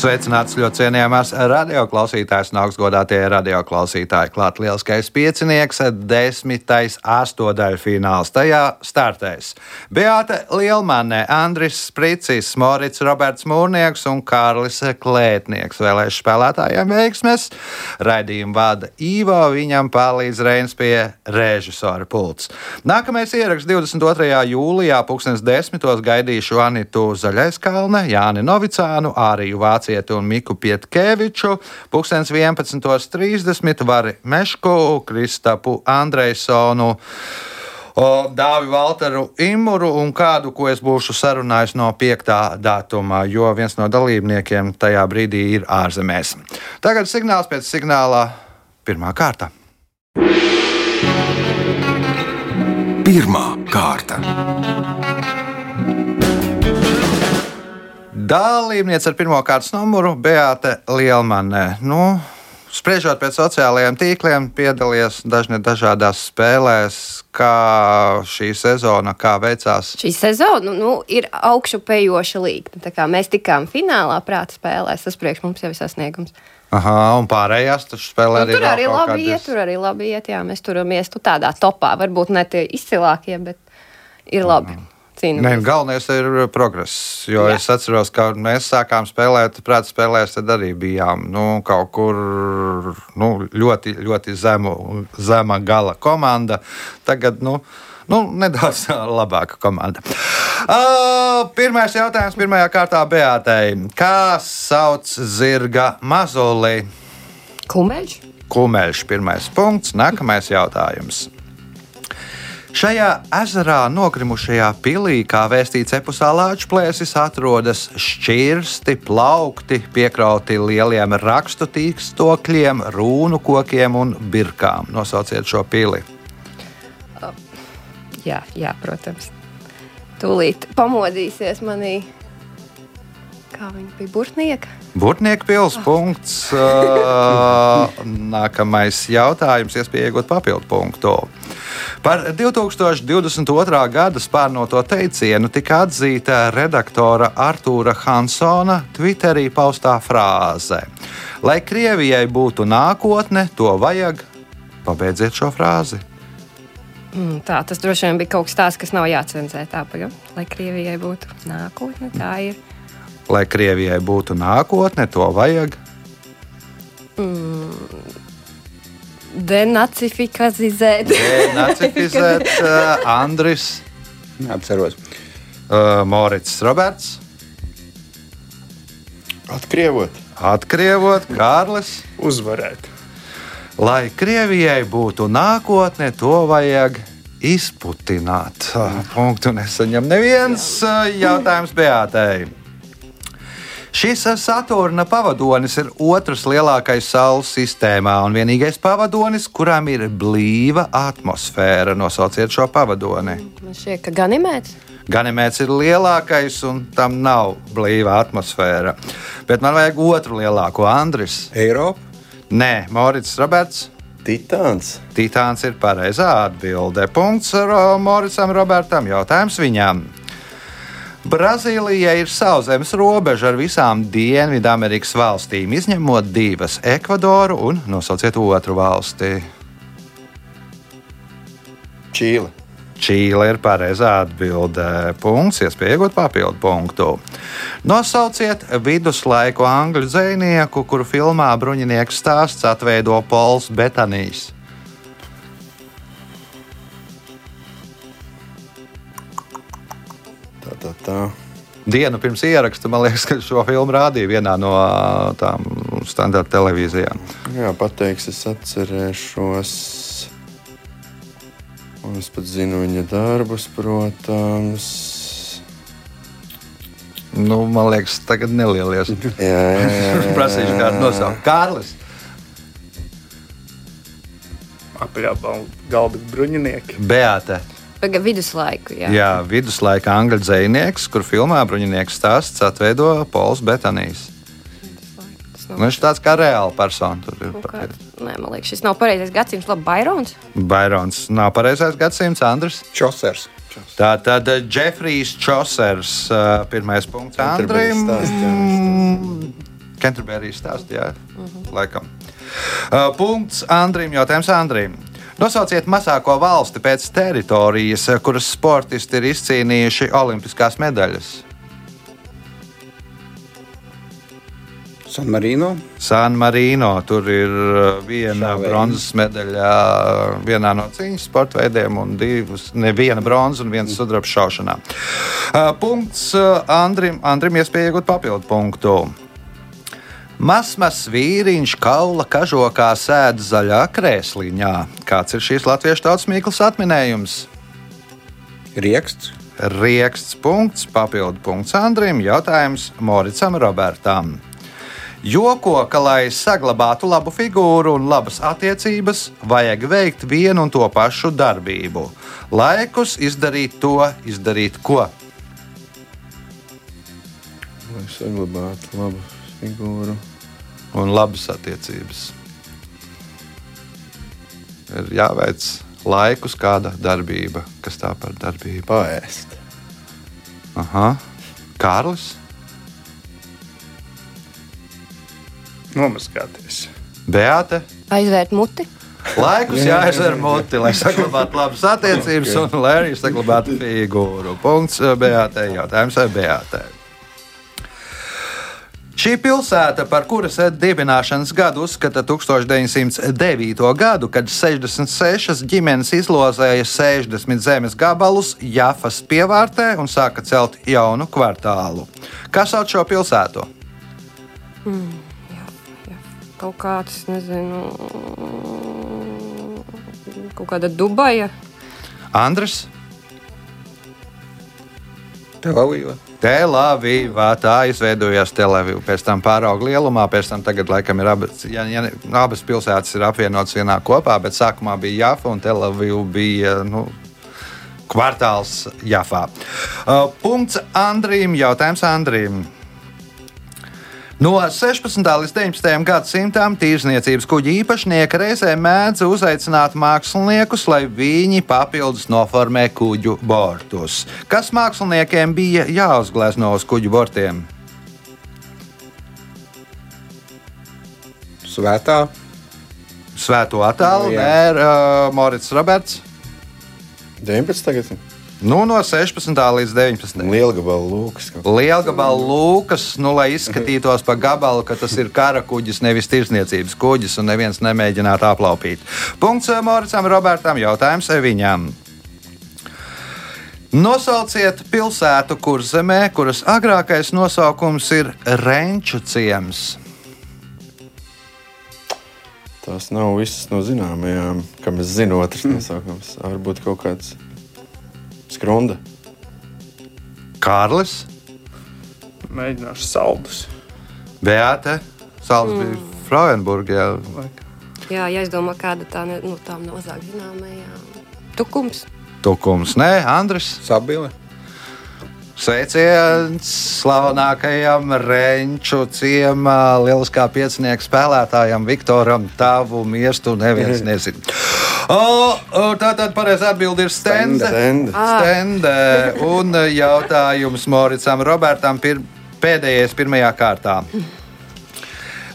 Sveicināts ļoti cienījamās radioklausītājas un augstgadātie radioklausītāji. Klāt lielskais piecinieks, desmitais astotdaļfināls. Tajā startēs Beata Lielmanē, Andris Spricis, Morits Roberts Mūrnieks un Kārlis Klētnieks. Vēlēšu spēlētājiem veiksmes. Raidījumu vada Ivo, viņam palīdz Reins pie režisora pults. Nākamais ieraksts 22. jūlijā, 2010. gaidīšu Anitu Zaļaiskalne, Jāni Novicānu, Āriju Vāciju. Vācieti un Miku Pietkeviču, 11.30 Vari Mešku, Kristapu Andrejsonu. Dāvi Valteru Imuru un kādu, ko es būšu sarunājis no 5. datuma, jo viens no dalībniekiem tajā brīdī ir ārzemēs. Tagad signāls pēc signāla pirmā kārta. Pirmā kārta. Dalībniece ar pirmā kārtas numuru Beate Lielmanē. Nu, Spriežot pēc sociālajiem tīkliem, piedalījies dažādās spēlēs. Kā šī sezona, kā veicās? Šī sezona nu, ir augšupejoša līnija. Mēs tikām finālā prāta spēlēs. Tas priekš mums jau ir sasniegums. Aha, un pārējās tur spēlē nu, arī. Tur arī labi iet, tur arī labi iet. Jā, mēs turamies tu tādā topā. Varbūt ne tie izcilākie, bet ir labi. Mm. Nē, galvenais ir progress. Jo Jā. es atceros, ka mēs sākām spēlēt, prātā spēlēs, tad arī bijām nu, kaut kur nu, ļoti, ļoti zemu, zema gala komanda. Tagad, nu, nu, nedaudz labāka komanda. Uh, pirmais jautājums pirmajā kārtā Beatei. Kā sauc zirga mazuli? Kumeļš. Kumeļš, pirmais punkts. Nākamais jautājums. Šajā ezerā nogrimušajā pilī, kā vēstīts epusā Lāča plēsis, atrodas šķirsti, plaukti, piekrauti lieliem rakstu tīkstokļiem, rūnu kokiem un birkām. Nosauciet šo pili. Jā, jā, protams. Tūlīt pamodīsies manī. Kā viņa bija burtnieka? Burtnieka pilsēta. Uh, nākamais jautājums, iespēja iegūt papildu punktu. Par 2022. gada spārnoto teicienu tika atzīta redaktora Artūra Hansona Twitterī paustā frāze: Lai Krievijai būtu nākotne, to vajag. Pabeidziet šo frāzi. Mm, tā tas droši vien bija kaut kas tāds, kas nav jācenzē. Tāpēc, lai Krievijai būtu nākotne, tā ir lai Krievijai būtu nākotne, to vajag. Mm. Denacifikazēt. Denacifikazēt uh, Andris. Neapceros. Uh, Morits Roberts. Atkrievot. Atkrievot, Kārlis. Uzvarēt. Lai Krievijai būtu nākotne, to vajag izputināt. Punktu nesaņem neviens jautājums Beātei. Šis Saturna pavadonis ir otrs lielākais Saules sistēmā un vienīgais pavadonis, kuram ir blīva atmosfēra. Nosauciet šo pavadoni. Man šķiet, ka Ganimēts. Ganimēts ir lielākais, un tam nav blīva atmosfēra. Bet man vajag otru lielāko, Andris. Eiropa? Nē, Morits Roberts. Titāns. Titāns ir pareizā atbilde. Punkts Moricam Robertam. Jautājums viņam. Brazīlija ir sauszemes robeža ar visām Dienvidamerikas valstīm, izņemot divas - Ekvadoru un nosauciet otru valsti. Čīle. Čīle ir pareizā atbilde. Punkts, iespēja iegūt papildu punktu. Nosauciet viduslaiku angļu dzinieku, kuru filmā bruņinieks stāsts atveido Pols Betanijs. Tā, tā. Dienu pirms ieraksta, man liekas, ka šo filmu rādīja vienā no tām standarta televīzijām. Jā, pateiks, es atcerēšos. Un es pat zinu viņa darbus, protams. Nu, man liekas, tagad nelielies. jā, jā, jā. Prasīšu kādu nosaukumu. Kārlis. Apaļā galda bruņinieki. Beāte. Pagaidām, viduslaiku. Jā, jā viduslaika angļu dzinieks, kur filmā bruņinieks stāsts atveido Pols Betanijs. nav. Nu, viņš tāds kā reāla persona. Tur ir Nu, kā- Nē, man liekas, šis nav pareizais gadsimts. Labi, Bairons. Bairons. Nav pareizais gadsimts, Andris. Čosers. Tā tad eh, Jeffrijs Čosers, eh, pirmais punkts Canterbury Andrim. stāsts, Kenterberijas stāsts, jā, laikam. Uh, punkts Andrim, jautājums Andrim. Nosauciet mazāko valsti pēc teritorijas, kuras sportisti ir izcīnījuši olimpiskās medaļas. San Marino. San Marino. Tur ir uh, viena bronzas medaļa vienā no cīņas sporta veidiem, un divas, ne viena bronzas un viens sudraba šaušanā. Uh, Punkts uh, Andrim. Andrim iespēja iegūt papildu punktu. Masmas vīriņš kaula kažokā sēž zaļā krēsliņā. Kāds ir šīs latviešu tautas mīklas atminējums? Rieksts. Rieksts punkts, papildu punkts Andrim, jautājums Moricam Robertam. Joko, ka, lai saglabātu labu figūru un labas attiecības, vajag veikt vienu un to pašu darbību. Laikus izdarīt to, izdarīt ko. Lai saglabātu labu figūru. Un labas attiecības. Ir jāveic laikus, kāda darbība, kas tā par darbību. Paēst. Aha. Kārlis, Nomaskāties. Beāte. Aizvērt muti. Laikus jāizver muti, lai saglabātu labas attiecības un lai arī saglabātu figūru. Punkts Beatē. Jautājums ar Beatē. Šī pilsēta, par kuras dibināšanas gadu uzskata 1909. gadu, kad 66 ģimenes izlozēja 60 zemes gabalus Jafas pievārtē un sāka celt jaunu kvartālu. Kā sauc šo pilsētu? Kaut kāds, nezinu, kaut kāda Dubaja. Andris. Telavīva. Telavīvā tā izveidojās Telavīva. Pēc tam pārauga lielumā, pēc tam tagad laikam ir abas, ja, ja, abas pilsētas ir apvienotas vienā kopā, bet sākumā bija Jāfa un Telavīva bija. Nu, Kvartāls Jāfā. Uh, punkts Andrija. Jautājums Andrijam. No 16. līdz 19. gadsimtam tīrzniecības kuģi īpašnieki reizē mēdza uzaicināt māksliniekus, lai viņi papildus noformē kuģu bortus. Kas māksliniekiem bija jāuzglezno uz kuģu bortiem? Svētā. Svēto attēlu, Nu, jā. nē, uh, Morits Roberts. 19. tagad. Nu, no 16. līdz 19. Liela gabala lūkas. kaut kā. Liela gabala lūkas, nu, lai izskatītos pa gabalu, ka tas ir kara kuģis, nevis tirsniecības kuģis, un neviens nemēģinātu aplaupīt. Punkts eh, Moricam Robertam, jautājums viņam. Nosauciet pilsētu kurzemē, kuras agrākais nosaukums ir Renču ciems. Tās nav visas no zināmajām, kam es zinu, otrs nosaukums. Varbūt kaut kāds skrunda. Kārlis, Mēģināšu saldus. Beate, Salisbury, mm. Frauenburgā. Jā, ja es domāju, kāda tā no tām mazāk zināmajām. Tukums. Tukums, nē, Andris. Sabile. Sveiciens slavenākajam Renču ciemā lieliskā piecinieku spēlētājam Viktoram. Tavu miestu neviens nezina. O, tā tad pareizā atbilde ir stende. Stende. Stende. Un jautājums Moricam Robertam pir, pēdējais pirmajā kārtā.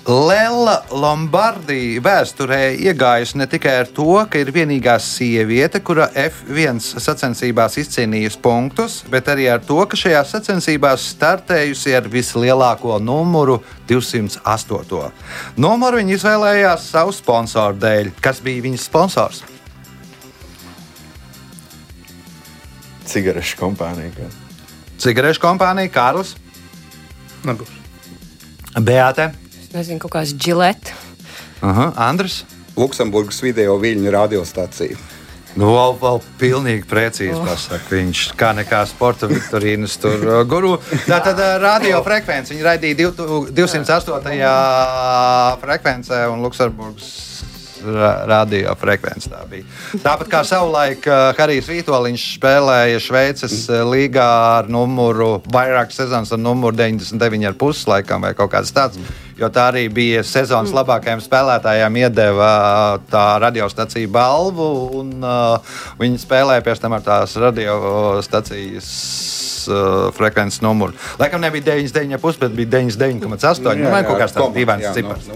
Lella Lombardija vēsturē iegājusi ne tikai ar to, ka ir vienīgā sieviete, kura F1 sacensībās izcīnījusi punktus, bet arī ar to, ka šajā sacensībās startējusi ar vislielāko numuru 208. Numuru viņa izvēlējās savu sponsoru dēļ. Kas bija viņas sponsors? Cigarešu kompānija. Cigarešu kompānija Kārlis, Nebūs. Beate, nezinu, kaut kāds džilets. uh, Andris. Luksemburgas video viļņu radiostacija. Nu, vēl, vēl pilnīgi precīzi pasakā. Viņš kā nekā sporta viktorīnas tur uh, guru. Tā tad uh, radiofrekvence. Viņi raidīja div- 208. frekvencē un Luksemburgas ra- radiofrekvence tā bija. Tāpat kā savulaik uh, Harijs Vitoļņš spēlēja Šveices līgā ar numuru vairāk sezonas ar numuru 99,5 laikam vai kaut kāds tāds. Jo tā arī bija sezonas Mm. labākajiem spēlētājiem iedeva tā radiostacija balvu, un uh, viņi spēlēja pēc tam ar tās radiostacijas uh, frekvences numuru. Laikam nebija 99,5, bet bija 99,8. Nu, kaut kāds tāds dīvains cipars.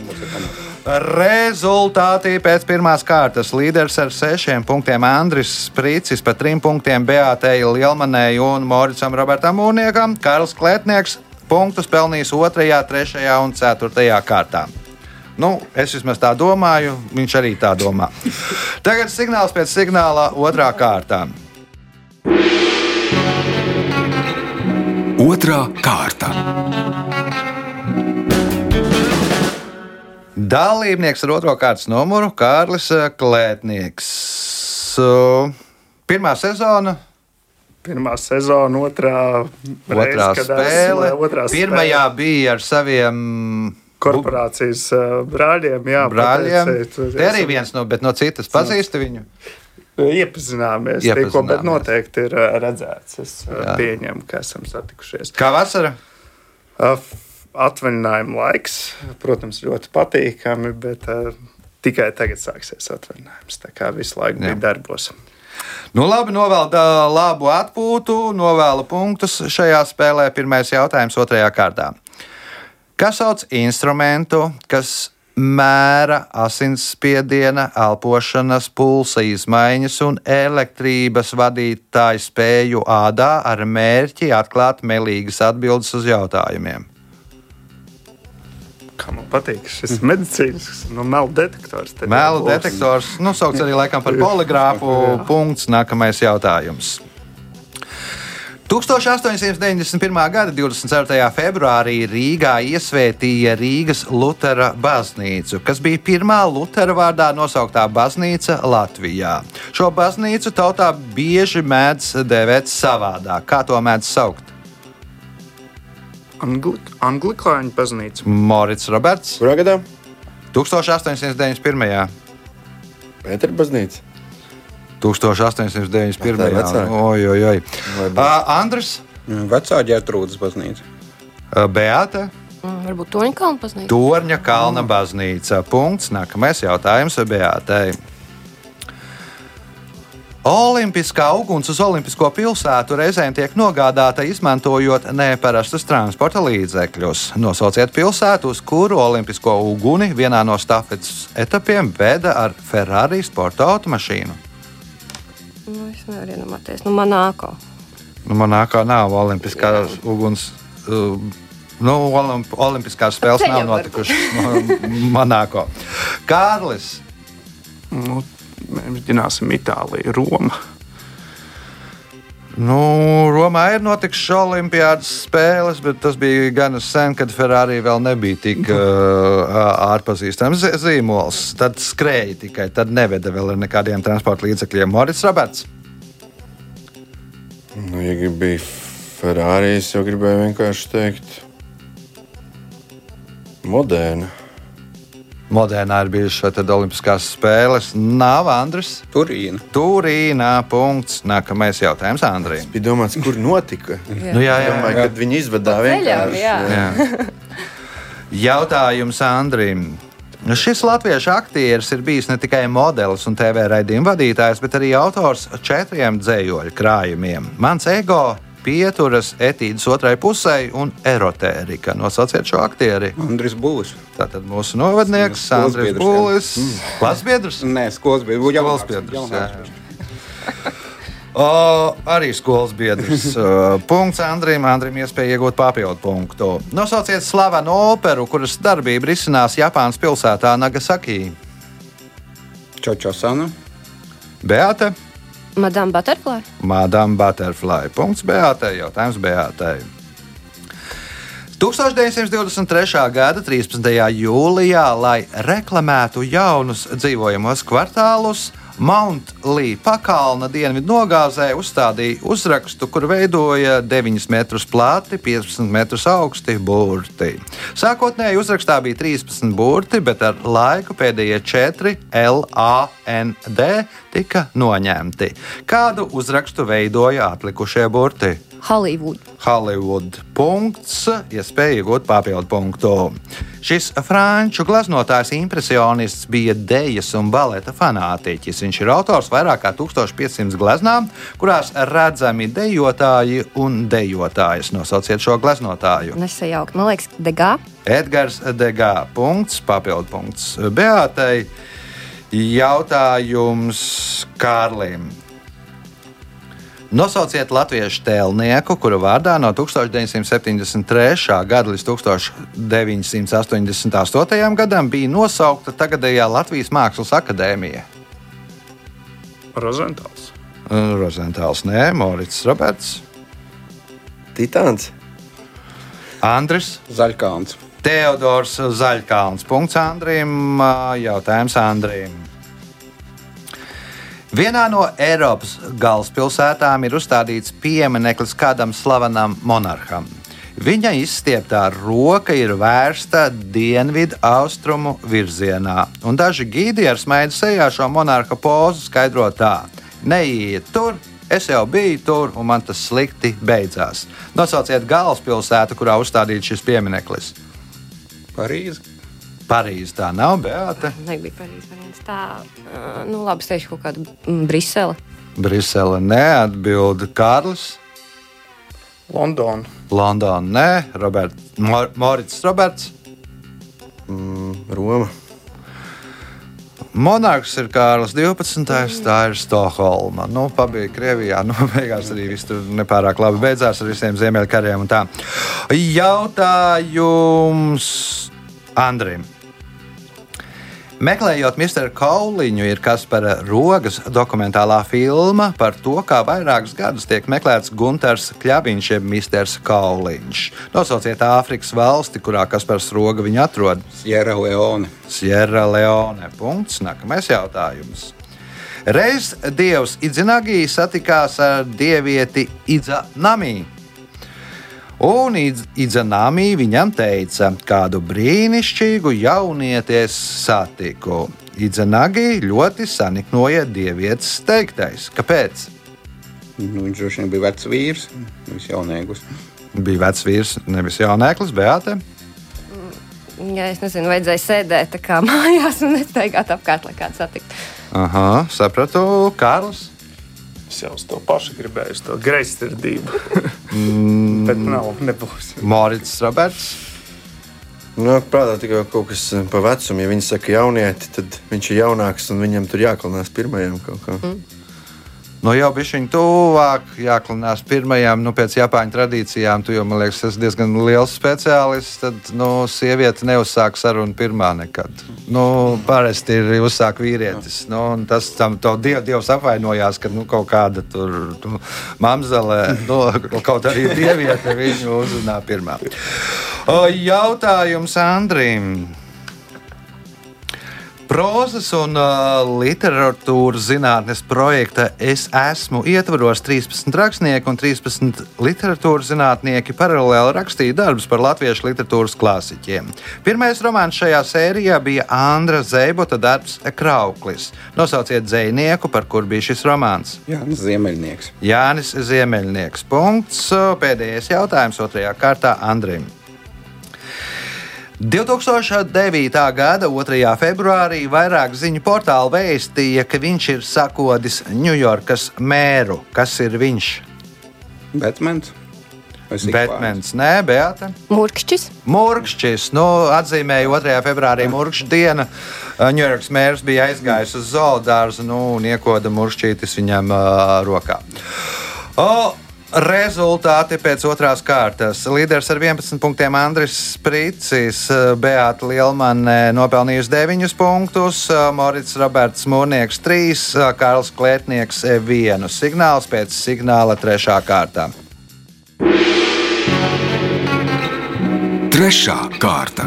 Rezultāti pēc pirmās kārtas. Līderis ar sešiem punktiem Andris Sprīcis, pa trim punktiem Beatei Lielmanai un Moricam Robertam Mūniekam. Karls Klētnieks punktus pelnījis otrajā, trešajā un ceturtajā kārtā. Nu, es vismaz tā domāju, viņš arī tā domā. Tagad signāls pēc signāla otrā kārtā. Otra kārta. Dalībnieks ar otro kārtas numuru - Kārlis eh, Klētnieks. Pirmā sezona, Pirmā sezona, otrā, otrā reize, kad spēle. otrā Pirmajā bija ar saviem korporācijas uh, brāļiem. Jā, brāļiem. Te arī viens no, bet no citas pazīsti viņu. Iepazināmies, tikko, bet Iepazināmies. noteikti ir uh, redzēts. Es Jā. pieņemu, ka esam satikušies. Kā vasara? Atvaļinājuma laiks, protams, ļoti patīkami, bet uh, tikai tagad sāksies atvaļinājums. Tā kā visu laiku Jā. bija darbos. Nu, labi, novēlu ā, labu atpūtu, novēlu punktus šajā spēlē. Pirmais jautājums otrajā kārtā. Kas sauc instrumentu, kas mēra asinsspiediena, elpošanas, pulsa izmaiņas un elektrības vadītāju spēju ādā ar mērķi atklāt melīgas atbildes uz jautājumiem? Kā man patīk šis medicīnisks nu, melu detektors. būs. detektors, nu, sauc arī laikam par poligrāfu. Punkts. Nākamais jautājums. 1891. gada 24. februārī Rīgā iesvētīja Rīgas Lutera baznīcu, kas bija pirmā Lutera vārdā nosauktā baznīca Latvijā. Šo baznīcu tautā bieži mēdz dēvēt savādāk. Kā to mēdz saukt? Angli Anglikāņu baznīca. Morits Roberts Kurā gadā? 1891. Pētera baznīca. 1891. Tā ir vecāka. Oi, oi, oi. Uh, Andris, Vecā ģērtrūdas baznīca. uh, Beata, Mm, Varbūt Toņa kalna paznīca. Torņa kalna baznīca. Punkts. Nākamais jautājums Beatai. Olimpiskā uguns uz Olimpisko pilsētu reizēm tiek nogādāta izmantojot neparastus transporta līdzekļus. Nosauciet pilsētu, uz kuru olimpisko uguni vienā no stafetes etapiem veda ar Ferrari sporta automašīnu. Nu, es nevaru iedomāties. Nu, Manāko. Nu, Manākā nav olimpiskās uguns. Uh, nu, olimp olimpiskās spēles Te nav notikušas no Manāko. Kārlis. Nu, mēģināsim Itāliju, Roma. Nu, Romā ir notikušas olimpiādas spēles, bet tas bija gan sen, kad Ferrari vēl nebija tik uh, ārpazīstams zīmols. Tad skrēja tikai, tad neveda vēl ar nekādiem transporta līdzekļiem. Morits Roberts. Nu, ja gribēju Ferrari, es jau gribēju vienkārši teikt, moderna. Modernā ir bijušas tad Olimpiskās spēles. Nav Andris. Turīna. Turīnā. Punkts. Nākamais jautājums Andrijam. Bija domāts, kur notika. Nu, jā, jā, Domāju, jā. kad viņi izvadā vienkārši. jā. Jā. Jautājums Andrim. Šis latviešu aktieris ir bijis ne tikai modelis un TV raidījuma vadītājs, bet arī autors četriem dzējoļu krājumiem. Mans ego, pieturas, etīdes otrai pusē un erotērika. Nosauciet šo aktieri. Andris Būs. Tātad mūsu novadnieks, Andris Būlis, klasbiedrs. Nē, skolas bija. Būs Skolas biedrs, jā. O, arī skolas biedrs. Punkts Andrim. Andrim iespēja iegūt papildu punktu. Nosauciet slavenu operu, kuras darbība risinās Japānas pilsētā Nagasaki. Čočosana. Beata, Madame Butterfly. Madame Butterfly. Punkts Beatai. Jautājums Beatai. 1923. gada 13. jūlijā, lai reklamētu jaunus dzīvojamos kvartālus, Mount Lee pakalna dienvidu nogāzē uzstādīja uzrakstu, kur veidoja 9 metrus plati, 15 metrus augsti burti. Sākotnēji uzrakstā bija 13 burti, bet ar laiku pēdējie 4 LAND tika noņemti. Kādu uzrakstu veidoja atlikušie burti? Hollywood. Hollywood. Punkts, iespēja iegūt papildu punktu. Šis franču glaznotājs impresionists bija dejas un baleta fanātiķis. Viņš ir autors vairāk kā 1500 gleznām, kurās redzami dejotāji un dejotājas. Nosauciet šo gleznotāju. Nesajaukt. Man liekas, Degā. Edgars Degā. Punkts, papildu punkts. Beatai jautājums Kārlim. Nosauciet latviešu tēlnieku, kura vārdā no 1973. gada līdz 1988. gadam bija nosaukta tagadējā Latvijas Mākslas akadēmija. Rozentāls. Rozentāls, nē, Morits Roberts, Titāns. Andris, Zaļkāns. Teodors Zaļkāns. Punkts Andrim, jautājums Andrim. Vienā no Eiropas galvaspilsētām ir uzstādīts piemineklis kādam slavenam monarham. Viņa izstieptā roka ir vērsta dienvidu austrumu virzienā, un daži gīdi ar smaidu sejā šo monarha pozu skaidro tā: Neiet tur, es jau biju tur, un man tas slikti beidzās. Nosauciet galvaspilsētu, kurā uzstādīts šis piemineklis. Parīzi. Parīzē tā nav, Beata. Nebija Parīzes variants. Tā, nu labi, es teikšu kaut kādu mm, Brisele. Brisele neatbild Kārlis. Londona. Londona nē, Robert, Mor Morits Roberts. Mm, Roma. Monarhs ir Kārlis 12. Tā ir Stokholma. Nu, Pabija Krievijā. Nu, beigās arī viss tur nepārāk labi beidzās ar visiem ziemeļkariem. un tā. Jautājums Andrim. Meklējot Mr. Kauliņu, ir Kaspara Rogas dokumentālā filma par to, kā vairākus gadus tiek meklēts Gunārs Kļaviņš, jeb Mr. Kauliņš. Nosauciet Āfrikas valsti, kurā Kaspars Roga viņu atrod. Sierra Leone. Sierra Leone. Punkts. Nākamais jautājums. Reiz dievs Idzinagī satikās ar dievieti Idzanamī. Un Idzanamī viņam teica, kādu brīnišķīgu jaunieti es satiku. Idzanagī ļoti saniknoja dievietes teiktais. Kāpēc? Nu, viņš droši vien bija vecs vīrs, nevis jaunieks. Bija vecs vīrs, nevis jauneklis, Beate. Ja es nezinu, vajadzēja sēdēt tā kā mājās un nestaigāt apkārt, lai kāds satiktu. Aha, sapratu, Kārlis. Es jau uz to pašu gribēju, uz to greizsirdību. Bet nav, nebūs. Morits Roberts. Nāk prātā tikai kaut kas eh, pa vecumu. Ja viņi saka jaunieti, tad viņš ir jaunāks un viņam tur jāklinās pirmajam kaut kā. Mm. Nu, jau bija viņa tuvāk, jāklinās pirmajām, nu, pēc Japāņu tradīcijām. Tu jau, man liekas, esi diezgan liels speciālists. Tad, nu, sieviete neuzsāk sarunu pirmā nekad. Nu, parasti ir uzsāk vīrietis. Nu, tas tam diev, dievs apvainojās, ka nu, kaut kāda tur nu, mamzele, nu, kaut arī dieviete viņu uzrunā pirmā. O, jautājums Andrim. Prozas un uh, literatūras zinātnes projekta Es esmu ietvaros 13 rakstnieki un 13 literatūras zinātnieki paralēli rakstīja darbus par latviešu literatūras klasiķiem. Pirmais romāns šajā sērijā bija Andra Zēbota darbs Krauklis. Nosauciet dzējnieku, par kur bija šis romāns. Jānis Ziemeļnieks. Jānis Ziemeļnieks. Punkts. Pēdējais jautājums otrajā kārtā Andrim. 2009. gada 2. februārī vairāk ziņu portāli vēstīja, ka viņš ir sakodis Ņujorkas mēru. Kas ir viņš? Batmans. Batmans, nē, Beata. Mūrkšķis. Mūrkšķis. Nu, atzīmēja 2. februārī Mūrkšķa diena. Ņujorkas mērs bija aizgājis uz zoodārzu nu, un iekoda mūrkšķītis viņam uh, rokā. O, Rezultāti pēc otrās kārtas. Līderis ar 11 punktiem Andris Spricis, Beata Lielmane nopelnījusi 9 punktus, Morits Roberts Mūrnieks 3, Kārls Klētnieks 1. Signāls pēc signāla 3. kārtā. Trešā kārta.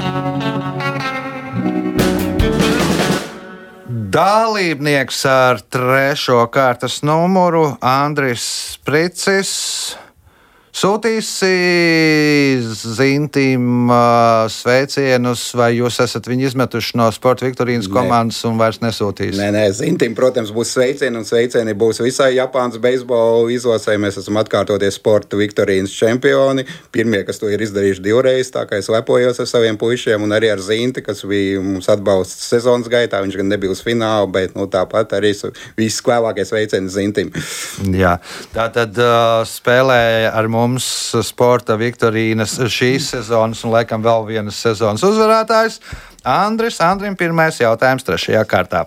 Dalībnieks ar trešo kārtas numuru Andris Spricis. Sūtīsi zintīm uh, sveicienus, vai jūs esat viņu izmetuši no sporta Viktorīnas Nē. komandas un vairs nesūtīsiet? Nē, nē, Zintim, protams, būs sveicieni, un sveicieni būs visai Japānas beisbola izlasē. Mēs esam atkārtoties sporta Viktorīnas čempioni. Pirmie, kas to ir izdarījuši divreiz, tā kā es lepojos ar saviem puišiem, un arī ar Zinti, kas bija mums atbalsts sezonas gaitā. Viņš gan nebija uz fināla, bet nu, tāpat arī viss klēvākais sveiciens Zintim. Jā, tā tad uh, spēlēja ar mums sporta Viktorīnas šīs sezonas un laikam vēl vienas sezonas uzvarētājs Andris. Andrim pirmais jautājums trešajā kārtā.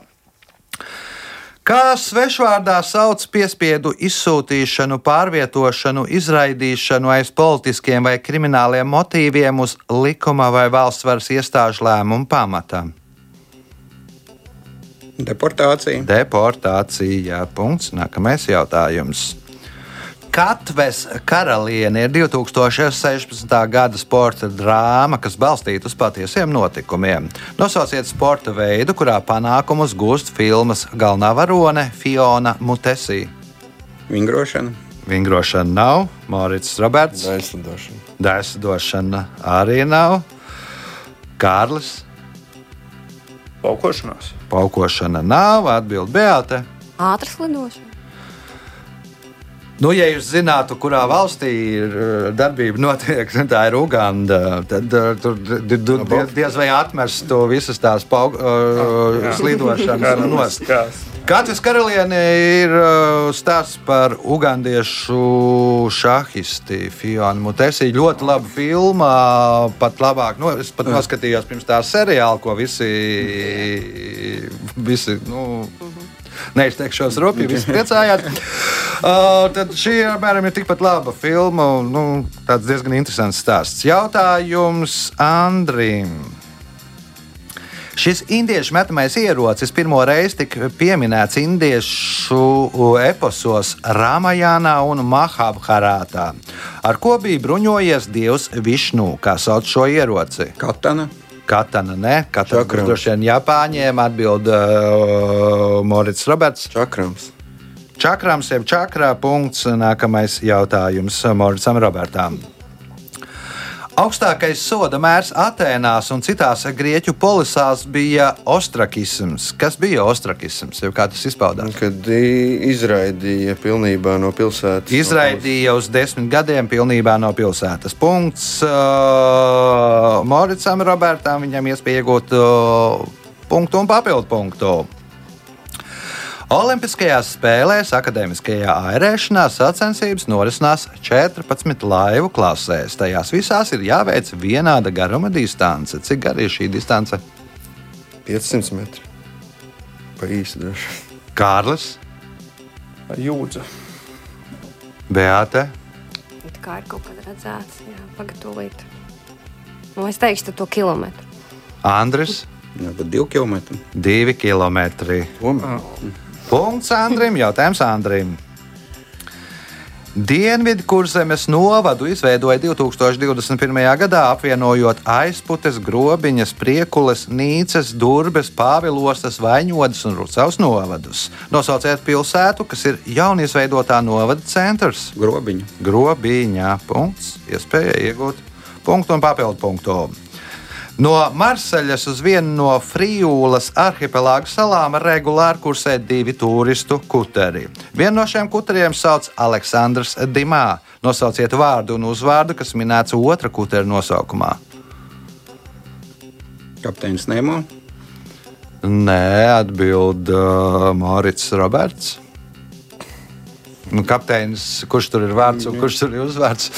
Kā svešvārdā sauc piespiedu izsūtīšanu, pārvietošanu, izraidīšanu aiz politiskiem vai krimināliem motīviem uz likuma vai valsts varas iestāžu lēmumu pamata? Deportācija. Deportācija. Punkts. Nākamais jautājums. Katves karaliene ir 2016. gada sporta drāma, kas balstīta uz patiesiem notikumiem. Nosauciet sporta veidu, kurā panākumus gūst filmas galvenā varone Fiona Mutesī. Vingrošana. Vingrošana nav, Morits Roberts. Aizlidošana. Dēsdošana arī nav. Kārlis. Paukošanās. Paukošana nav, atbild Beate. Ātras lidošana. Nu, ja jūs zinātu, kurā valstī ir uh, darbība notiek, tā ir Uganda, tad uh, tur di- di- diez, vai atmestu visas tās pau, uh, slidošanas nost. Katrs karaliene ir stāsts par ugandiešu šahisti Fionu Mutesi. Ļoti laba filma, pat labāk. Nu, es pat noskatījos pirms tā seriāla, ko visi, visi nu, neizteikšos rupji, visi priecājās. Uh, tad šī apmēram ir tikpat laba filma. Nu, tāds diezgan interesants stāsts. Jautājums Andrim. Šis indiešu metamais ierocis pirmo reizi tika pieminēts indiešu eposos Ramayānā un Mahabharātā. Ar ko bija bruņojies dievs Višnu, kā sauc šo ieroci? Katana. Katana, ne? Katana, kurš droši vien Japāņiem atbild uh, Morits Roberts. Čakrams. Čakrams, jeb čakrā punkts. Nākamais jautājums Moricam Robertam. Augstākais soda mērs Atēnās un citās grieķu polisās bija ostrakisms. Kas bija ostrakisms? Kā tas izpaudās? Kad izraidīja pilnībā no pilsētas. Izraidīja uz desmit gadiem pilnībā no pilsētas. Punkts uh, Moricam Robertam. Viņam iespēja iegūt uh, punktu un papildu punktu. Olimpiskajās spēlēs akadēmiskajā airēšanā sacensības norisinās 14 laivu klasēs. Tajās visās ir jāveic vienāda garuma distance. Cik gara ir šī distance? 500 metri. Pa īstu droši. Kārlis, Jūdza. Beate, Tā kā ir kaut kad redzēts, jā, pagatavot. Nu, es teikšu to kilometru. Andris, Jā, pat divi kilometri. 2 km. Tomēr. Punkts Andrim, jautājums Andrim. Dienvidkurzemes novadu izveidoja 2021. gadā, apvienojot aizputes, grobiņas, priekules, nīcas, durbes, pāvilostas, vaņodas un rucavas novadus. Nosauciet pilsētu, kas ir jaunizveidotā novada centrs. Grobiņu. Grobiņā. Punkts. Iespēja iegūt punktu un papildu punktu. No Marseļas uz vienu no Frijūlas arhipelāga salām regulāri kursē divi turistu kuteri. Vienu no šiem kuteriem sauc Aleksandrs Dimā. Nosauciet vārdu un uzvārdu, kas minēts otra kutera nosaukumā. Kapteinis Nemo. Nē, atbild uh, Mārcis Roberts. Nu, kapteinis, kurš tur ir vārds un kurš tur ir uzvārds?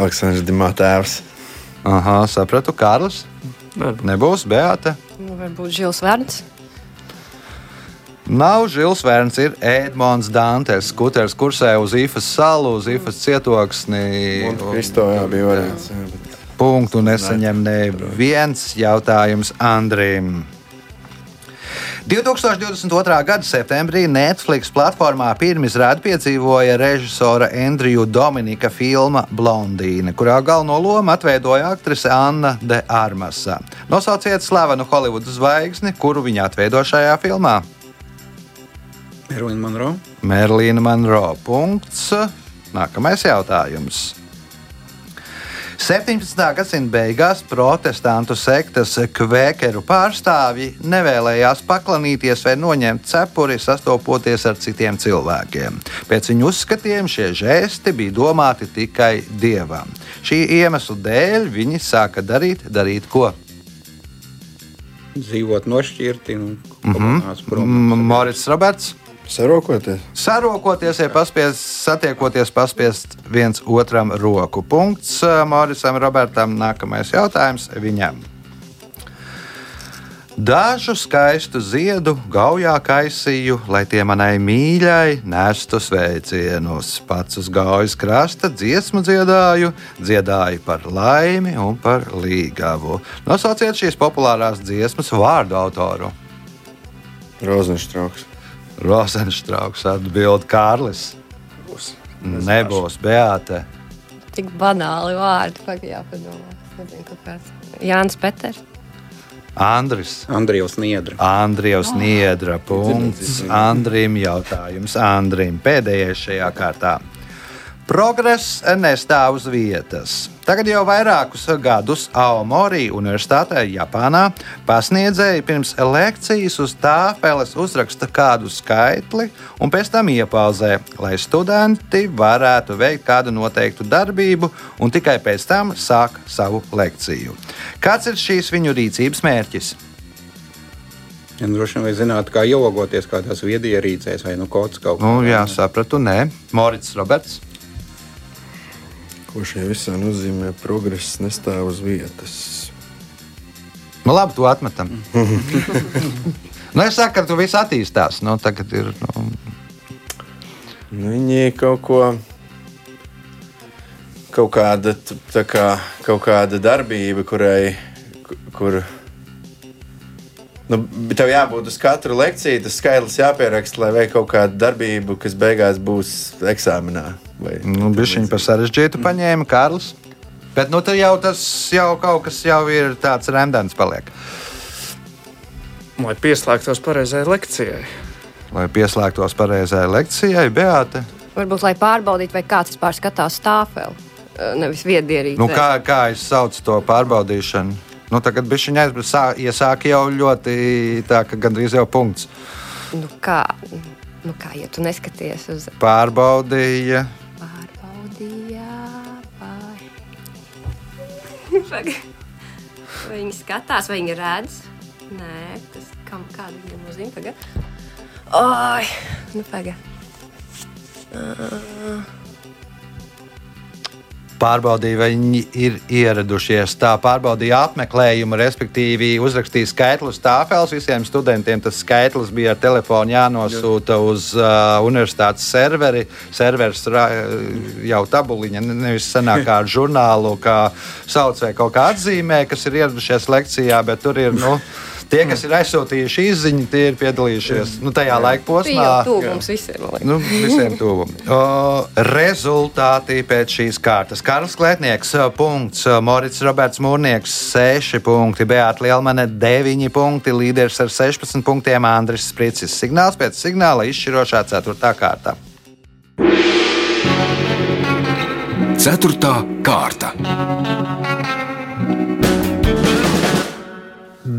Aleksandrs Dimā tēvs. Aha, sapratu, Kārlis. Nebūs Beata. Nu, varbūt Žils Vērns. Nav Žils Vērns, ir Edmunds Dantes. Skuters kursē uz Ifas salu, uz Ifas cietoksni. Kristo jā, bija variants. Punktu nesaņem neviens jautājums Andrim. 2022. gada septembrī Netflix platformā pirmizrādi piedzīvoja režisora Andrija Dominika filma Blondīne, kurā galveno lomu atveidoja aktrise Anna de Armasa. Nosauciet slavenu Holivudas zvaigzni, kuru viņa atveido šajā filmā. Ervīna Monro. Merlīna Monro. Punkts. Nākamais jautājums. 17. gadsimta beigās protestantu sektas kvēkeru pārstāvji nevēlējās paklanīties vai noņemt cepuri, sastopoties ar citiem cilvēkiem. Pēc viņu uzskatiem šie žesti bija domāti tikai dievam. Šī iemesla dēļ viņi sāka darīt, darīt ko? Dzīvot nošķirti un Mhm. komunās prom. M- Morits Roberts. Sarokoties. Sarokoties, ja paspiest, satiekoties, paspiest viens otram roku. Punkts Morisam Robertam. Nākamais jautājums viņam. Dažu skaistu ziedu gaujā kaisīju, lai tie manai mīļai nestu sveicienus. Pats uz gaujas krasta dziesmu dziedāju, dziedāju par laimi un par līgavu. Nosauciet šīs populārās dziesmas vārdu autoru. Rozenštrauks. Rozenstrauks atbild Kārlis. Nebūs Beāte. Tik banāli vārdi, pagaidām. Jānis Peters. Andris. Andrijs Niedra. Andrijs Niedra. Punkts. Andrim jautājums. Andrim pēdējais šajā kārtā. Progress nestāv uz vietas. Tagad jau vairākus gadus Aomori Universitātē, Japānā, pasniedzēji pirms lekcijas uz tāfeles uzraksta kādu skaitli un pēc tam iepauzē, lai studenti varētu veikt kādu noteiktu darbību un tikai pēc tam sāk savu lekciju. Kāds ir šīs viņu rīcības mērķis? Ja, nu, droši vien vajag zināt, kā ielogoties kādās viedierīcēs vai nu kaut Nu, kā. jā, sapratu, nē. Morits Roberts. Ko šie visā nozīmē? Progress nestāv uz vietas. Nu, labi, to atmetam. nu, es saku, ka tu viss attīstās. Nu, tagad ir. Nu, Nu, Viņi kaut ko. Kaut kāda, kā, kaut kāda darbība, kurai. ku- Kur, nu, tev jābūt uz katru lekciju, tas skaitlis jāpieraksta, lai veiktu kaut kādu darbību, kas beigās būs eksāmenā. Vai, nu, bija viņa par sarežģītu paņēma Kārlis. Bet nu, tad jau tas jau kaut kas jau ir tāds rendens paliek. Lai pieslēgtos pareizai lekcijai. Lai pieslēgtos pareizai lekcijai, Beāte. Varbūt, lai pārbaudītu, vai kāds vispār skatās stāveli. Nevis viedierīci. Nu, kā, kā es saucu to pārbaudīšanu? Nu, tagad bija viņa iesāka jau ļoti tā, ka gandrīz jau punkts. Nu, kā, nu, kā, ja tu neskaties uz Pārbaudīja. Vai viņi skatās, vai viņi redz? Nē, tas kam kāda viņa nozīme tagad? Oi, nu pagaidi. Pārbaudīja, vai viņi ir ieradušies. Tā pārbaudīja apmeklējumu, respektīvi uzrakstīja skaitli uz tāfeles. Visiem studentiem tas skaitlis bija ar telefonu jānosūta uz uh, universitātes serveri. Serveris ra, jau tabuliņa, ne- nevis senāk kā ar žurnālu, kā sauc vai kaut kā atzīmē, kas ir ieradušies lekcijā, bet tur ir. Nu, Tie, kas ir aizsūtījuši izziņu, tie ir piedalījušies nu, tajā laika posmā. mums visiem. Nu, visiem tuvu. O, rezultāti pēc šīs kārtas. Karls Klētnieks, punkts, Morits Roberts Mūrnieks, 6 punkti, Beata Lielmane, 9 punkti, līderis ar 16 punktiem, Andris Spricis. Signāls pēc signāla izšķirošā 4. kārta. Ceturtā kārta.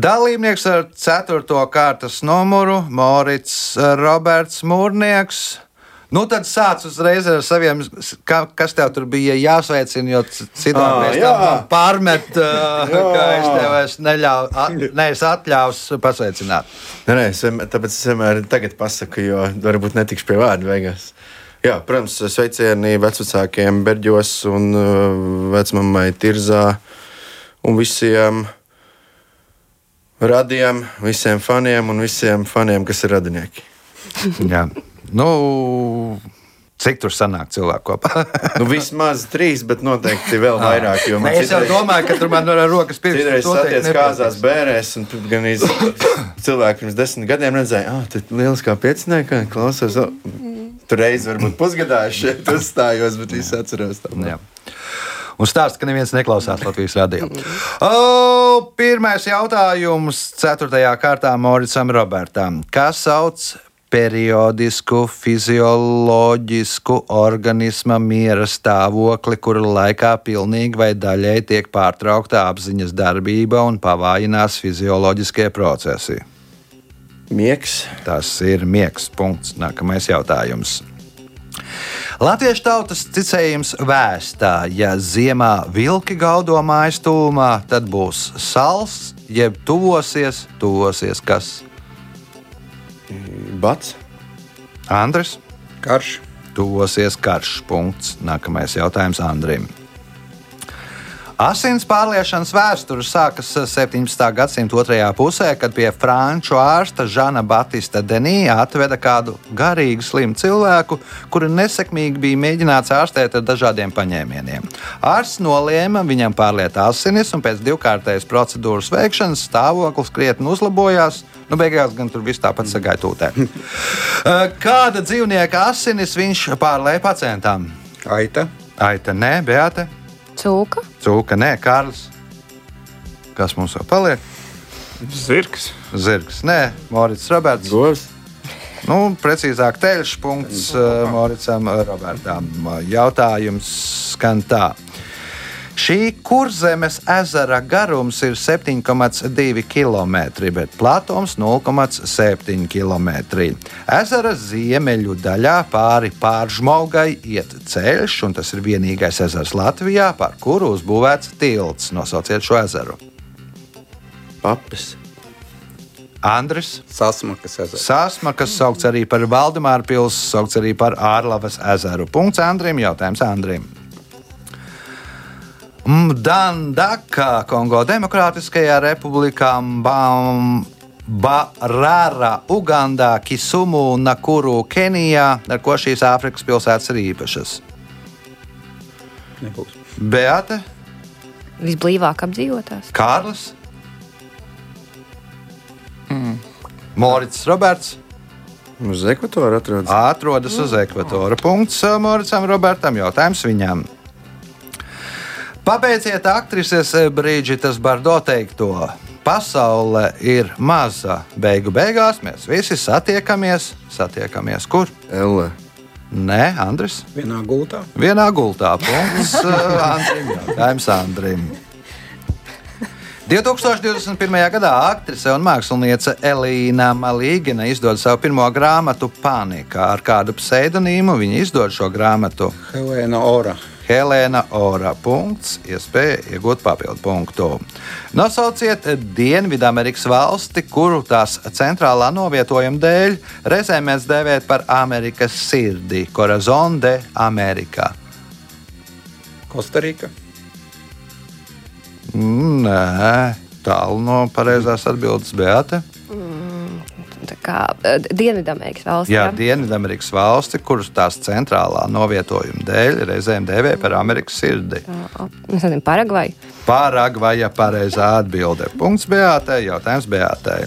Dalībnieks ar 4. kārtas numuru Morits Roberts Mūrnieks. Nu, tad sāc uzreiz ar saviem, ka, kas tev tur bija jāsveicina, jo citādi mēs tam pārmet, uh, ka es tev vairs neļauju, at, ne, es atļaušu pasveicināt. Nē, nē, es tāpēc es vienmēr tagad pasaku, jo varbūt netikšu pie vārda beigās. Jā, protams, sveicieni vecākiem Berģos un uh, vecmāmai Tirzā un visiem radiem, visiem faniem un visiem faniem, kas ir radinieki. Jā. Nu, cik tur sanāk cilvēku kopā? Nu, vismaz trīs, bet noteikti vēl vairāk. jo man Nē, es jau domāju, ka tur man ir rokas pirksti. Citreiz nepatiks. kāzās bērēs, un gan iz... cilvēki pirms desmit gadiem redzēja, ah, tu lieliskā pieciniekā klausos. o." Tur reiz varbūt pusgadā šeit uzstājos, bet visi atceros. Tā. Un stāsta, ka neviens neklausās Latvijas radio. O, pirmais jautājums, 4. kārtā Moricam Robertam. Kas sauc periodisku fizioloģisku organisma miera stāvokli, kura laikā pilnīgi vai daļēji tiek pārtraukta apziņas darbība un pavājinās fizioloģiskie procesi. Miegs. Tas ir miegs. Punkts. Nākamais jautājums. Latviešu tautas ticējums vēstā, ja ziemā vilki gaudo mājas tūmā, tad būs sals, jeb tuvosies, tuvosies kas? Bats. Andris, Karš. tuvosies karš. Punkts. Nākamais jautājums Andrim. Asins pārliešanas vēsture sākas 17. gadsimta otrajā pusē, kad pie franču ārsta Žana Batista Denija atveda kādu garīgi slimu cilvēku, kuru nesekmīgi bija mēģināts ārstēt ar dažādiem paņēmieniem. Ārsts nolēma viņam pārliet asinis, un pēc divkārtējas procedūras veikšanas stāvoklis krietni uzlabojās. Nu, beigās gan tur viss tāpat sagāja tūtē. Kāda dzīvnieka asinis viņš pārlēja pacientam? Aita. Aita, nē, Beata. Cūka. Cūka, nē, Kārlis. Kas mums vēl paliek? Zirgs. Zirgs, nē, Morits Roberts. Govs. Nu, precīzāk, teļš punkts uh, Moricam Robertam. Jautājums skan tā. Šī kurzemes ezera garums ir 7,2 km, bet platums 0,7 km. Ezera ziemeļu daļā pāri pāržmaugai iet ceļš, un tas ir vienīgais ezers Latvijā, par kuru uzbūvēts tilts. Nosauciet šo ezeru. Papis. Andris. Sasmakas ezers. Sāsma, kas saukts arī par Valdemāru pilsētu, saukts arī par Ārlavas ezeru. Punkts Andrim, jautājums Andrim. Mdandaka, Kongo Demokrātiskajā republikā, Bam, Barara, Ugandā, Kisumu, Nakuru, Kenijā, ar ko šīs Āfrikas pilsētas ir īpašas. Nebūs. Beate, Visblīvāk apdzīvotās. Kārlis, Morits Roberts. Uz ekvatora atrodas. atrodas uz ekvatora. Punkts uh, Moricam Robertam. Jautājums viņam. Pabeidziet aktrises Brīdžitas Bardo teikto. Pasaule ir maza. Beigu beigās mēs visi satiekamies. Satiekamies kur? Elle. Nē, Andris. Vienā gultā. Vienā gultā. Punkts uh, Andrim. Jautājums Andrim. 2021. gadā aktrise un māksliniece Elīna Malīgina izdod savu pirmo grāmatu Panika. Ar kādu pseidonīmu viņa izdod šo grāmatu? Helēna Ora. Helēna Ora. Punkts, iespēja iegūt papildu punktu. Nosauciet Dienvidamerikas valsti, kuru tās centrālā novietojuma dēļ reizēm mēs dēvējam par Amerikas sirdi, Corazon de Amerikā. Kostarika. Nē, tālu no pareizās atbildes Beata. Kā eh, Dienvidamerikas valsts. Jā, Dienvidamerikas valsti, kuras tās centrālā novietojuma dēļ reizēm dēvē par Amerikas sirdi. Mēs zinām, Paragvaju. Pāragvaja pareizā atbilde. Punkts Beatai, jautājums Beatai.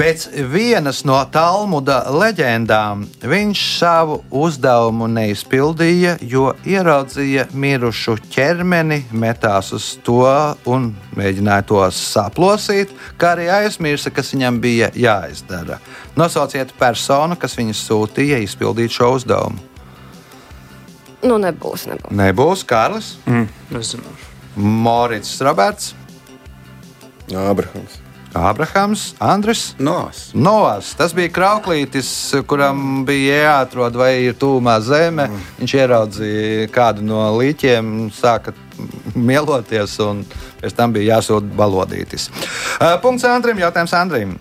Pēc vienas no Talmuda leģendām viņš savu uzdevumu neizpildīja, jo ieraudzīja mirušu ķermeni, metās uz to un mēģināja to saplosīt, kā arī aizmirsa, kas viņam bija jāizdara. Nosauciet personu, kas viņu sūtīja izpildīt šo uzdevumu. Nu, nebūs, nebūs. Nebūs Kārlis, Mm, nezinu. Morits Roberts, Ābrahams. Abrahams, Andris. Nos. Noās, tas bija krauklītis, kuram bija jāatrod, vai ir tūmā zeme. Mm. Viņš ieraudzīja kādu no līķiem, sāka mieloties, un pēc tam bija jāsūta balodītis. Punkts Andrim, jautājums Andrim.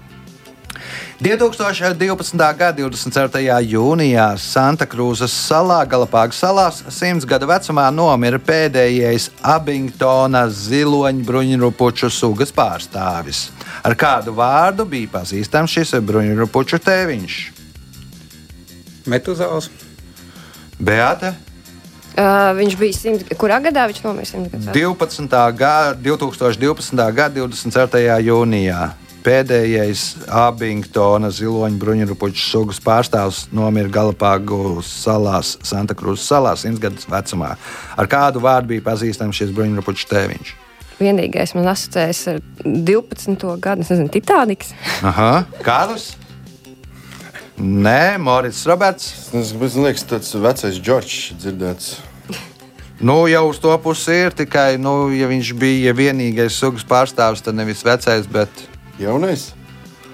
2012. gada 24. jūnijā Santa Krūzes salā, Galapāgas salās, simts gadu vecumā nomira pēdējais Abingtona ziloņbruņurupuču sugas pārstāvis. Ar kādu vārdu bija pazīstams šis bruņurupuču tēviņš? Metuzāls. Beata Uh, viņš bija simt, kurā gadā viņš nomira? simt gadus vecumā? 12. Gada, 2012. gada 24. jūnijā. Pēdējais Abingtona ziloņu bruņurupuču sugas pārstāvs nomira Galapāgu salās, Santa Cruz salā, 100 gadus vecumā. Ar kādu vārdu bija pazīstams šis bruņurupuču tēviņš? Vienīgais man asociējas ar 12. gadu, es nezinu, Titaniks. Aha, Kārlis, Nē, Morits Roberts. Tas man liekas, tas vecais Džordžs dzirdēts. Nu, jau uz to pusi ir tikai, nu, ja viņš bija vienīgais sugas pārstāvis, tad nevis vecais, bet. Jaunais?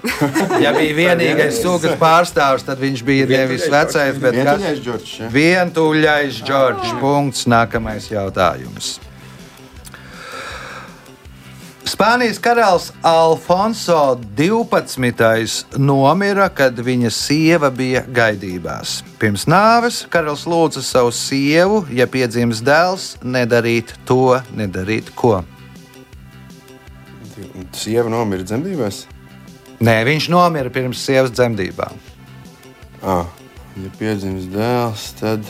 Ja bija vienīgais sugas pārstāvis, tad viņš bija nevis vecais, bet kas? Vientuļais. Ja? Vientuļais Džordžs. Punkts. Nākamais jautājums. Spānijas karalis Alfonso 12. nomira, kad viņa sieva bija gaidībās. Pirms nāves karalis lūdza savu sievu, ja piedzims dēls, nedarīt to, nedarīt ko. Sieva nomira dzemdībās. Nē, viņš nomira pirms sievas dzemdībām. Ah, ja piedzims dēls, tad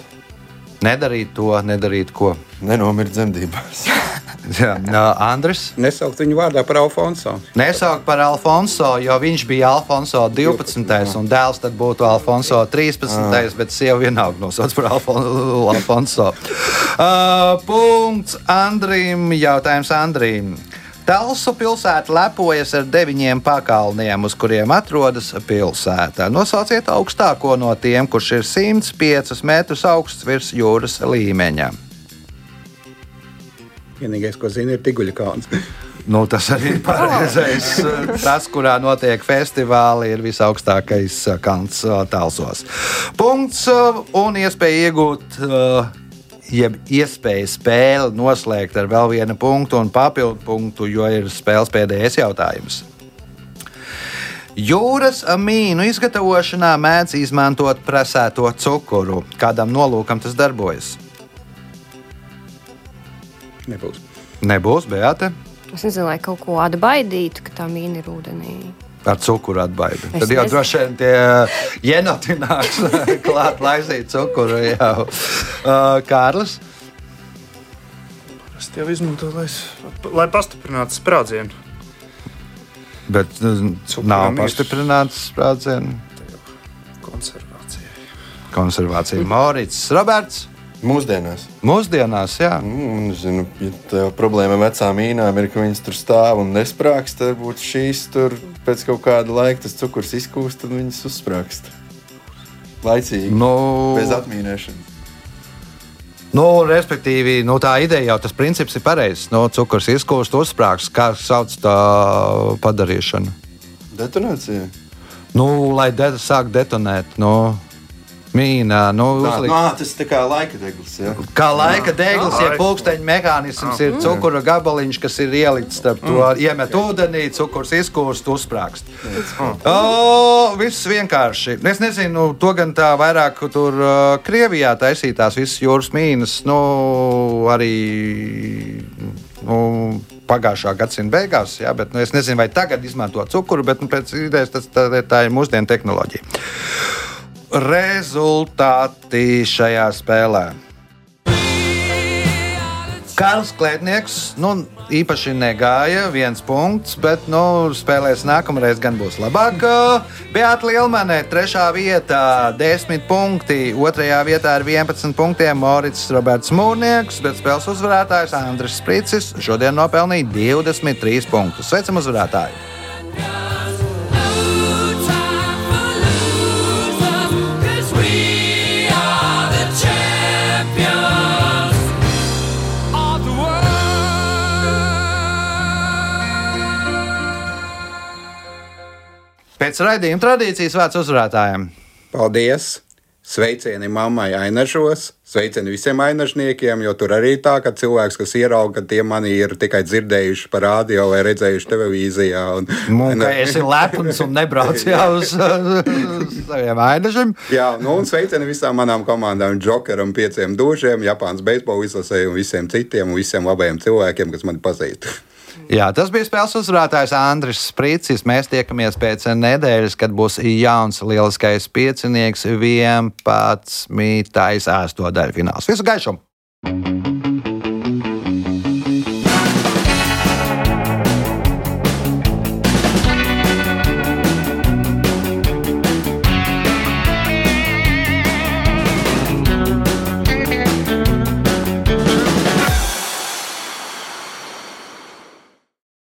Nedarīt to, nedarīt ko. nenomira dzemdībās. Jā, Andris. Nesaukt viņu vārdā par Alfonso. Nesaukt par Alfonso, jo viņš bija Alfonso 12. un dēls tad būtu Alfonso 13. bet sieva vienalga nosauc par Alfon Alfonso. Uh, punkts Andrim. Jautājums Andrim. Talsu pilsēta lepojas ar deviņiem pakalniem, uz kuriem atrodas pilsēta. Nosauciet augstāko no tiem, kurš ir 105 metrus augsts virs jūras līmeņa. Vienīgais, ko zinu, ir Tiguļa kalns. Nu, tas arī ir pareizais. Tas, kurā notiek festivāli, ir visaugstākais kalns uh, Talsos. Punkts uh, un iespēja iegūt. uh, Jeb iespēja spēli noslēgt ar vēl vienu punktu un papildu punktu, jo ir spēles pēdējais jautājums. Jūras amīnu izgatavošanā mēdz izmantot presēto cukuru. Kādam nolūkam tas darbojas? Nebūs. Nebūs, Beata. Es nezinu, lai kaut ko atbaidītu, ka tā mīna ir ūdenī. Ar cukuru atbaidi. Es Tad jau nezinu. droši vien tie jenoti nāks klāt, laizīt cukuru. Jau. Uh, Kārlis. Es tev izmantoju, lai, lai pastiprinātu sprādzienu. Bet uh, Cukuram nav pastiprināts sprādzienu Konservācijai. konservācija. Morits Roberts. Mūsdienās. Mūsdienās, jā. Nu, zinu, ja problēma ar vecām mīnām ir, ka viņas tur stāv un nesprāgst, tad varbūt šīs tur pēc kaut kāda laika tas cukurs izkūst, tad viņas uzsprāgst. Laicīgi, Nu, bez atmīnēšanas. nu, respektīvi, nu, tā ideja jau tas princips ir pareizs. Nu, cukurs izkūst, uzsprāgst. Kā sauc tā padarīšanu? Detonācija. Nu, lai de sāk detonēt. Nu, Mīnā, nu, Tā, uzlikt. nā, tas ir tā kā laika degls. Ja? Kā laika degls, ja pulksteņa mehānisms ir cukura gabaliņš, kas ir ielikts starp to, iemet ūdenī, cukurs izkūst, uzsprāgst. O, viss vienkārši. Es nezinu, to gan tā vairāk tur Krievijā taisītās visas jūras mīnas, nu, arī. Nu, Pagājušā gadsimta beigās, jā, bet nu, es nezinu, vai tagad izmanto cukuru, bet nu, pēc idejas tas, tā, tā ir mūsdienu tehnoloģija. Rezultāti šajā spēlē. Kārls Klētnieks nu, īpaši negāja, viens punkts, bet nu, spēlēs nākamreiz gan būs labāk. Beata Lielmanē, trešā vietā, 10 punkti, otrajā vietā ar 11 punktiem Morits Roberts Mūrnieks, bet spēles uzvarētājs Andris Spricis šodien nopelnīja 23 punktus. Sveicam uzvarētāju! Pēc raidījuma tradīcijas vārds uzvarētājiem. Paldies! Sveicieni mammai Ainažos, sveicieni visiem ainažniekiem, jo tur arī tā, ka cilvēks, kas ierauga, ka tie mani ir tikai dzirdējuši par rādio vai redzējuši televīzijā. Un, Mūka, esi lepns un nebrauc jau uz, uz saviem ainažiem. Jā, nu un sveicieni visām manām komandām, Džokeram, pieciem dūžiem, Japānas beisbola izlasēju un visiem citiem un visiem labajiem cilvēkiem, kas mani pazīst. Jā, tas bija spēles uzvarētājs Andris Sprīcis. Mēs tiekamies pēc nedēļas, kad būs jauns lieliskais piecinieks, 11. astotdaļfināls. Visu gaišumu!